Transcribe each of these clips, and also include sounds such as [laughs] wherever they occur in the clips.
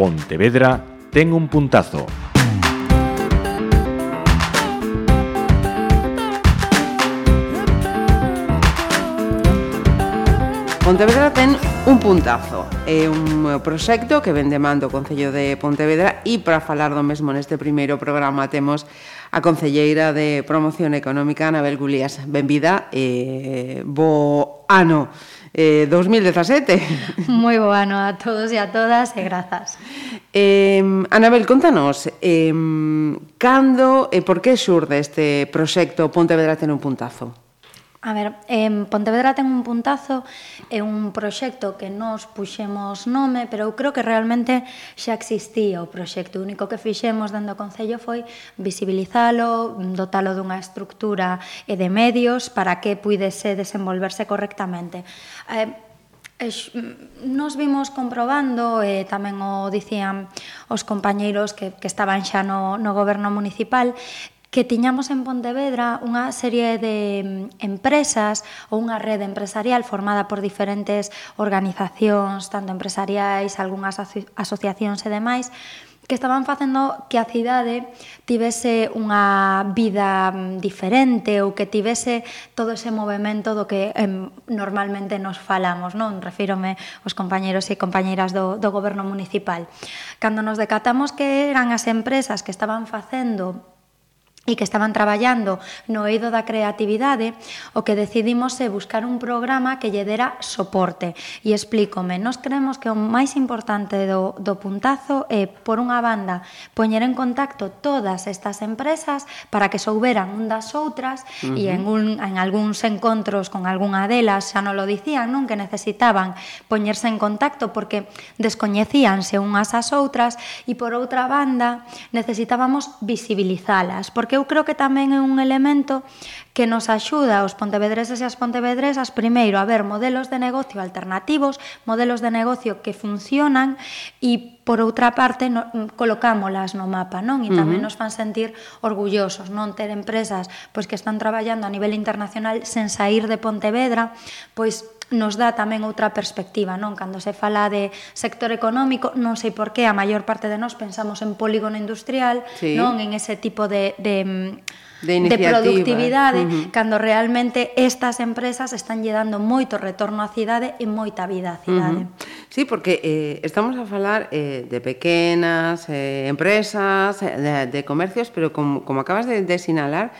Pontevedra ten un puntazo. Pontevedra ten un puntazo. É un proxecto que ven de mando o Concello de Pontevedra e para falar do mesmo neste primeiro programa temos a Concelleira de Promoción Económica, Anabel Gulías. Benvida e bo ano eh, 2017. Moi bo ano a todos e a todas e grazas. Eh, Anabel, contanos, eh, cando e por que xurde este proxecto Pontevedra ten un puntazo? A ver, en Pontevedra ten un puntazo, é un proxecto que nos puxemos nome, pero eu creo que realmente xa existía o proxecto. O único que fixemos dentro do Concello foi visibilizalo, dotalo dunha estructura e de medios para que puidese desenvolverse correctamente. Eh, mm, nos vimos comprobando e tamén o dicían os compañeiros que, que estaban xa no, no goberno municipal que tiñamos en Pontevedra unha serie de mm, empresas ou unha rede empresarial formada por diferentes organizacións, tanto empresariais, algunhas aso asociacións e demais, que estaban facendo que a cidade tivese unha vida mm, diferente ou que tivese todo ese movimento do que em, normalmente nos falamos, non? Refírome aos compañeros e compañeiras do, do goberno municipal. Cando nos decatamos que eran as empresas que estaban facendo e que estaban traballando no eido da creatividade, o que decidimos é buscar un programa que lle dera soporte. E explícome, nós creemos que o máis importante do, do puntazo é, por unha banda, poñer en contacto todas estas empresas para que souberan un das outras uh -huh. e en, un, en algúns encontros con algunha delas xa non lo dicían, non? Que necesitaban poñerse en contacto porque descoñecíanse unhas ás outras e por outra banda necesitábamos visibilizalas, porque eu creo que tamén é un elemento que nos axuda aos pontevedreses e as pontevedresas primeiro a ver modelos de negocio alternativos, modelos de negocio que funcionan e por outra parte no, colocámolas no mapa, non? E tamén uh -huh. nos fan sentir orgullosos, non ter empresas pois que están traballando a nivel internacional sen sair de Pontevedra, pois nos dá tamén outra perspectiva, non? Cando se fala de sector económico, non sei por qué a maior parte de nós pensamos en polígono industrial, sí. non en ese tipo de de mm, de, de productividade, eh. uh -huh. cando realmente estas empresas están lle dando moito retorno á cidade e moita vida á cidade. Uh -huh. Sí, porque eh, estamos a falar eh, de pequenas eh, empresas, eh, de, de comercios, pero como, como acabas de, de sinalar,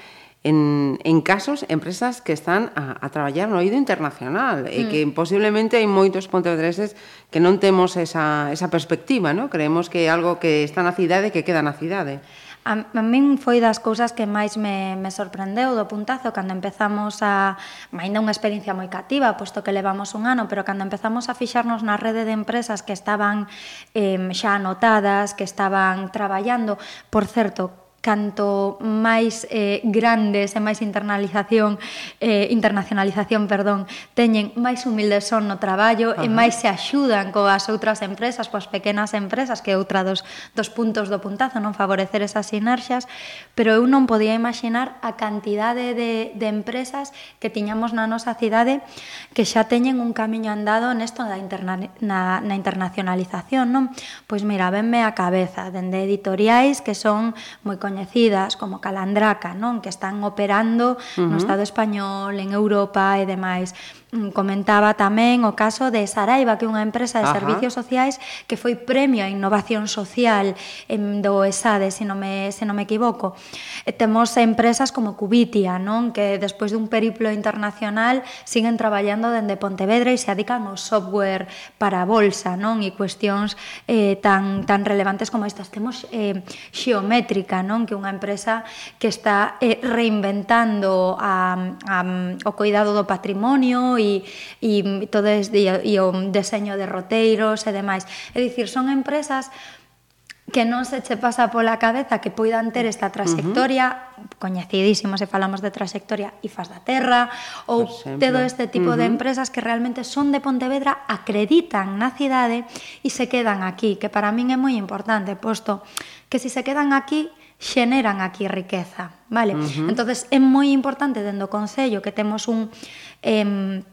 en, en casos empresas que están a, a traballar no oído internacional eh, mm. e que posiblemente hai moitos pontevedreses que non temos esa, esa perspectiva, no? creemos que é algo que está na cidade que queda na cidade. Eh. A, a min foi das cousas que máis me, me sorprendeu do puntazo cando empezamos a... Ainda unha experiencia moi cativa, posto que levamos un ano, pero cando empezamos a fixarnos na rede de empresas que estaban eh, xa anotadas, que estaban traballando, por certo, canto máis eh, grandes e máis internalización eh, internacionalización, perdón, teñen máis humildes son no traballo Ajá. e máis se axudan coas outras empresas, coas pequenas empresas, que é outra dos, dos puntos do puntazo, non favorecer esas sinerxias, pero eu non podía imaginar a cantidade de, de empresas que tiñamos na nosa cidade que xa teñen un camiño andado nesto da interna, na, na internacionalización, non? Pois mira, venme a cabeza, dende editoriais que son moi coñecidas como Calandraca, non, que están operando uh -huh. no Estado español, en Europa e demais. Mm, comentaba tamén o caso de Saraiva, que é unha empresa de Ajá. servicios sociais que foi premio a innovación social en do ESADE, se non me, se non me equivoco. E temos empresas como Cubitia, non que despois dun periplo internacional siguen traballando dende Pontevedra e se adican ao software para a bolsa non e cuestións eh, tan, tan relevantes como estas. Temos eh, Xeométrica, non que é unha empresa que está eh, reinventando a, a, o cuidado do patrimonio e, e todo es, e, e o deseño de roteiros e demais. É dicir, son empresas que non se che pasa pola cabeza que poidan ter esta trayectoria, uh -huh. coñecidísimo se falamos de trayectoria IFAS da Terra, ou todo este tipo uh -huh. de empresas que realmente son de Pontevedra, acreditan na cidade e se quedan aquí, que para min é moi importante, posto que se si se quedan aquí xeneran aquí riqueza, vale? Uh -huh. Entonces é moi importante dentro do Concello que temos un... Eh,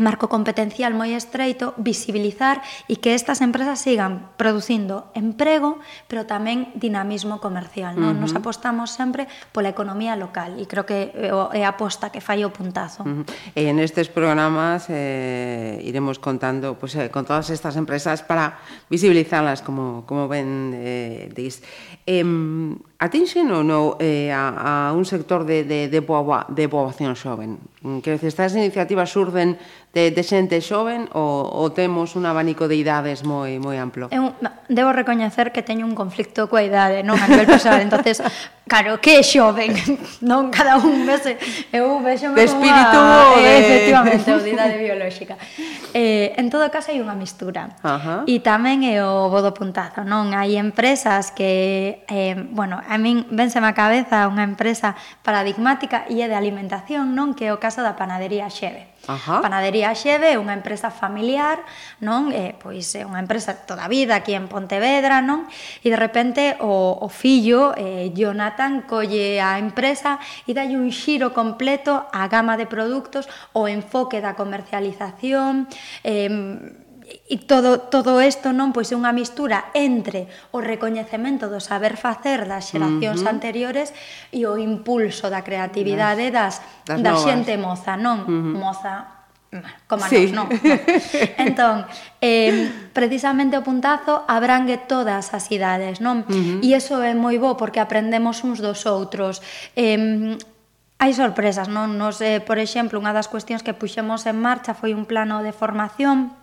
marco competencial moi estreito, visibilizar e que estas empresas sigan producindo emprego, pero tamén dinamismo comercial. Non? Uh -huh. Nos apostamos sempre pola economía local e creo que eh, é a aposta que fai o puntazo. Uh -huh. E en estes programas eh, iremos contando pues, eh, con todas estas empresas para visibilizarlas, como, como ben eh, dis. Eh, atinxen ou non eh, a, a un sector de, de, de, boa, de poboación xoven? Quer dizer, estas iniciativas surden de, de xente xoven ou, ou temos un abanico de idades moi moi amplo? Eu debo recoñecer que teño un conflicto coa idade, non a nivel personal, entonces claro, que é xoven, [laughs] non cada un vese, eu vexo de espírito a, de... Eh, efectivamente, o de idade biolóxica. Eh, en todo caso hai unha mistura. Ajá. E tamén é o bodo puntazo, non? Hai empresas que eh, bueno, a min vense a cabeza unha empresa paradigmática e é de alimentación, non? Que é o caso da panadería Xeve. Ajá. Panadería Xeve é unha empresa familiar, non? Eh, pois é unha empresa toda a vida aquí en Pontevedra, non? E de repente o, o fillo, eh, Jonathan, colle a empresa e dalle un xiro completo á gama de produtos, o enfoque da comercialización, eh, E todo, todo isto non pois é unha mistura entre o recoñecemento do saber facer das xeracións uh -huh. anteriores e o impulso da creatividade das, das, das da novas. xente moza, non? Uh -huh. Moza como sí. non, non. [laughs] Entón, eh, precisamente o puntazo abrangue todas as idades, non? Uh -huh. E iso é moi bo porque aprendemos uns dos outros. Eh, Hai sorpresas, non? Nos, eh, por exemplo, unha das cuestións que puxemos en marcha foi un plano de formación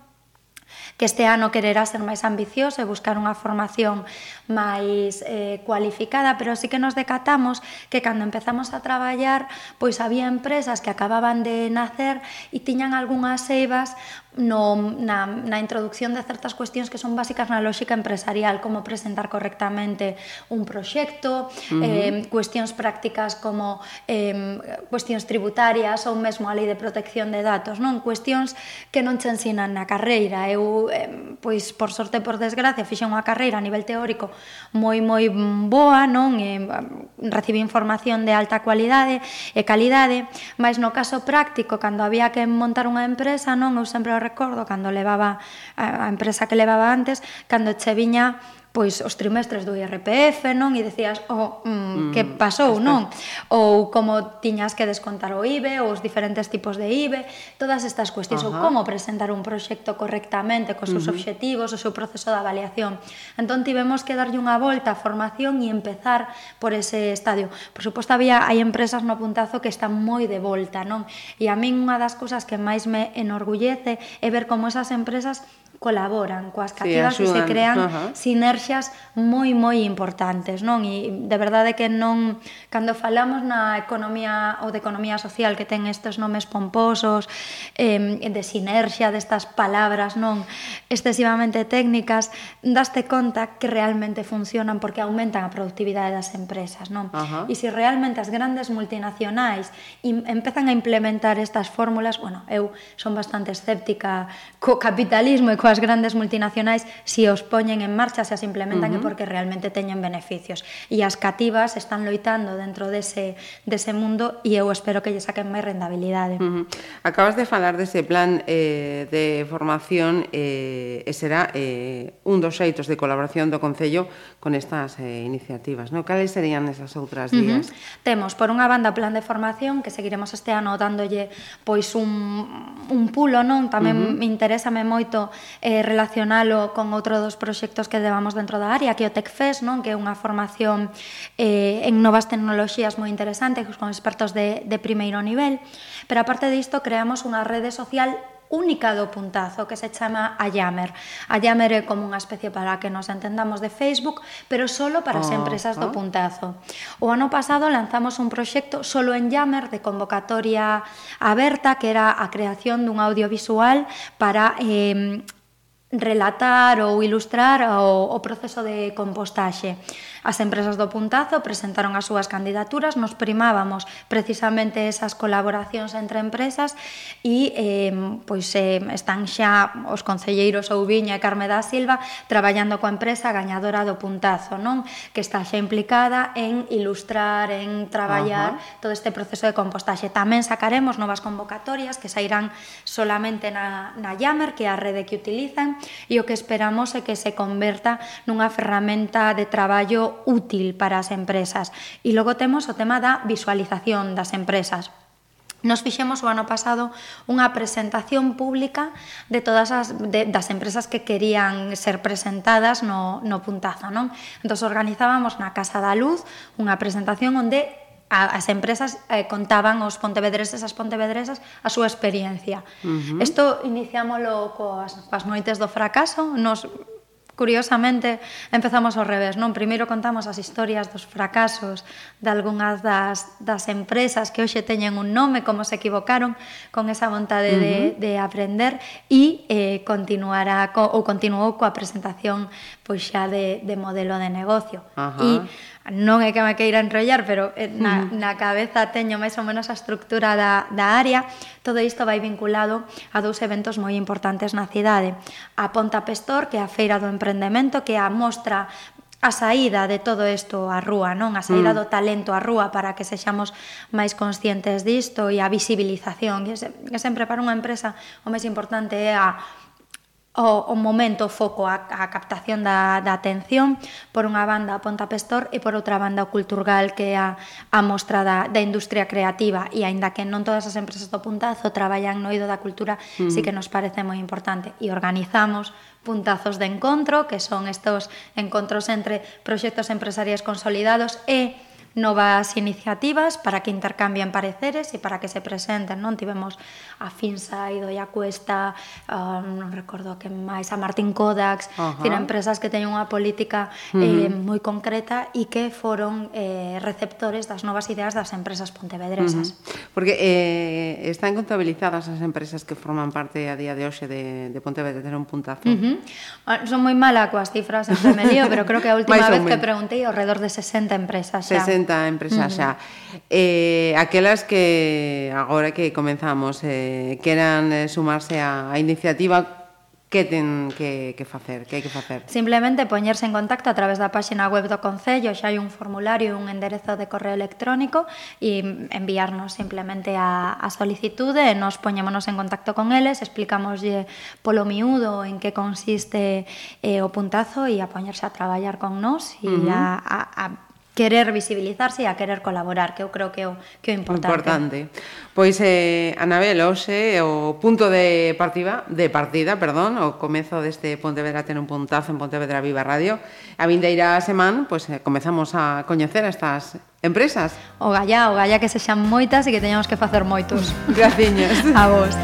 que este ano quererá ser máis ambicioso e buscar unha formación máis eh, cualificada, pero sí que nos decatamos que cando empezamos a traballar, pois había empresas que acababan de nacer e tiñan algunhas eivas no, na, na introducción de certas cuestións que son básicas na lógica empresarial, como presentar correctamente un proxecto, uh -huh. eh, cuestións prácticas como eh, cuestións tributarias ou mesmo a lei de protección de datos, non cuestións que non che ensinan na carreira. Eu, eh, pois, por sorte por desgracia, fixen unha carreira a nivel teórico moi, moi boa, non? E, eh, recibí información de alta cualidade e calidade, mas no caso práctico, cando había que montar unha empresa, non? Eu sempre o recordo cando levaba a empresa que levaba antes, cando che viña pois os trimestres do IRPF, non? E decías, oh, mm, mm, que pasou, non? Ou como tiñas que descontar o IBE, ou os diferentes tipos de IBE, todas estas cuestións, ou como presentar un proxecto correctamente, cos seus uh -huh. obxectivos, o seu proceso de avaliación. Entón, tivemos que darlle unha volta a formación e empezar por ese estadio. Por suposto, había, hai empresas no puntazo que están moi de volta, non? E a min unha das cousas que máis me enorgullece é ver como esas empresas colaboran coas cativas sí, e se crean uh -huh. sinerxias moi moi importantes, non? E de verdade que non cando falamos na economía ou de economía social que ten estes nomes pomposos, eh, de sinerxia destas palabras, non, excesivamente técnicas, daste conta que realmente funcionan porque aumentan a productividade das empresas, non? Uh -huh. E se realmente as grandes multinacionais empezan a implementar estas fórmulas, bueno, eu son bastante escéptica co capitalismo e co coas grandes multinacionais se os poñen en marcha, se as implementan uh -huh. é porque realmente teñen beneficios. E as cativas están loitando dentro dese, dese mundo e eu espero que lle saquen máis rendabilidade. Uh -huh. Acabas de falar dese plan eh, de formación eh, e será eh, un dos xeitos de colaboración do Concello con estas eh, iniciativas. No? Cales serían esas outras días? Uh -huh. Temos, por unha banda, plan de formación que seguiremos este ano dándolle pois un, un pulo, non? Tamén uh -huh. interésame moito eh, relacionalo con outro dos proxectos que levamos dentro da área, que é o TechFest, non? que é unha formación eh, en novas tecnoloxías moi interesante con expertos de, de primeiro nivel, pero aparte disto creamos unha rede social única do puntazo que se chama a Yammer. A Yammer é como unha especie para que nos entendamos de Facebook, pero solo para as ah, empresas do ah. puntazo. O ano pasado lanzamos un proxecto solo en Yammer de convocatoria aberta que era a creación dun audiovisual para eh, relatar ou ilustrar o, o proceso de compostaxe. As empresas do Puntazo presentaron as súas candidaturas, nos primábamos precisamente esas colaboracións entre empresas e eh, pois eh, están xa os concelleiros Ouviña e Carme da Silva traballando coa empresa gañadora do Puntazo, non? Que está xa implicada en ilustrar, en traballar uh -huh. todo este proceso de compostaxe. Tamén sacaremos novas convocatorias que sairán solamente na, na Yammer, que é a rede que utilizan, e o que esperamos é que se converta nunha ferramenta de traballo útil para as empresas. E logo temos o tema da visualización das empresas. Nos fixemos o ano pasado unha presentación pública de todas as de, das empresas que querían ser presentadas no, no puntazo, non? Entón, organizábamos na Casa da Luz unha presentación onde a, as empresas eh, contaban os pontevedreses as pontevedresas a súa experiencia. Isto uh -huh. Iniciámolo coas, coas noites do fracaso, nos Curiosamente, empezamos ao revés, non? Primeiro contamos as historias dos fracasos de algunhas das, das empresas que hoxe teñen un nome, como se equivocaron con esa vontade uh -huh. de, de aprender e eh, continuará co, ou continuou coa presentación pois xa de, de modelo de negocio. Uh -huh. E non é que me queira enrollar, pero eh, na, na cabeza teño máis ou menos a estructura da, da área. Todo isto vai vinculado a dous eventos moi importantes na cidade. A Ponta Pestor, que é a Feira do Emprendemento, que é a mostra a saída de todo isto á rúa, non? A saída mm. do talento á rúa para que sexamos máis conscientes disto e a visibilización. E, e sempre para unha empresa o máis importante é a o, o momento o foco a, a captación da, da atención por unha banda a Ponta Pestor e por outra banda o Culturgal que é a, a mostra da, da industria creativa e aínda que non todas as empresas do Puntazo traballan no eido da cultura mm. sí que nos parece moi importante e organizamos puntazos de encontro que son estos encontros entre proxectos empresariais consolidados e novas iniciativas para que intercambien pareceres e para que se presenten, non? Tivemos a Finsa, a Idoia Cuesta, um, a, non recordo que máis, a Martín Kodax, uh -huh. Tira empresas que teñen unha política uh -huh. eh, moi concreta e que foron eh, receptores das novas ideas das empresas pontevedresas. Uh -huh. Porque eh, están contabilizadas as empresas que forman parte a día de hoxe de, de Pontevedra, ter un puntazo. Uh ah, -huh. Son moi mala coas cifras, sempre me lío, pero creo que a última vez que preguntei ao redor de 60 empresas. Xa. 60 60 empresas uh -huh. xa. Eh, aquelas que agora que comenzamos eh, queran eh, sumarse á a iniciativa que ten que, que facer, que hai que facer? Simplemente poñerse en contacto a través da páxina web do Concello, xa hai un formulario e un enderezo de correo electrónico e enviarnos simplemente a, a solicitude e nos poñémonos en contacto con eles, explicamoslle polo miúdo en que consiste eh, o puntazo e a poñerse a traballar con nós e uh -huh. a, a, a querer visibilizarse e a querer colaborar, que eu creo que é o, que é o importante. importante. Pois, eh, Anabel, hoxe o punto de partida, de partida perdón, o comezo deste Pontevedra ten un puntazo en Pontevedra Viva Radio. A vindeira semana, pois, eh, comezamos a coñecer estas empresas. O gallá, o gallá que se xan moitas e que teñamos que facer moitos. [laughs] Graciñas. a vos.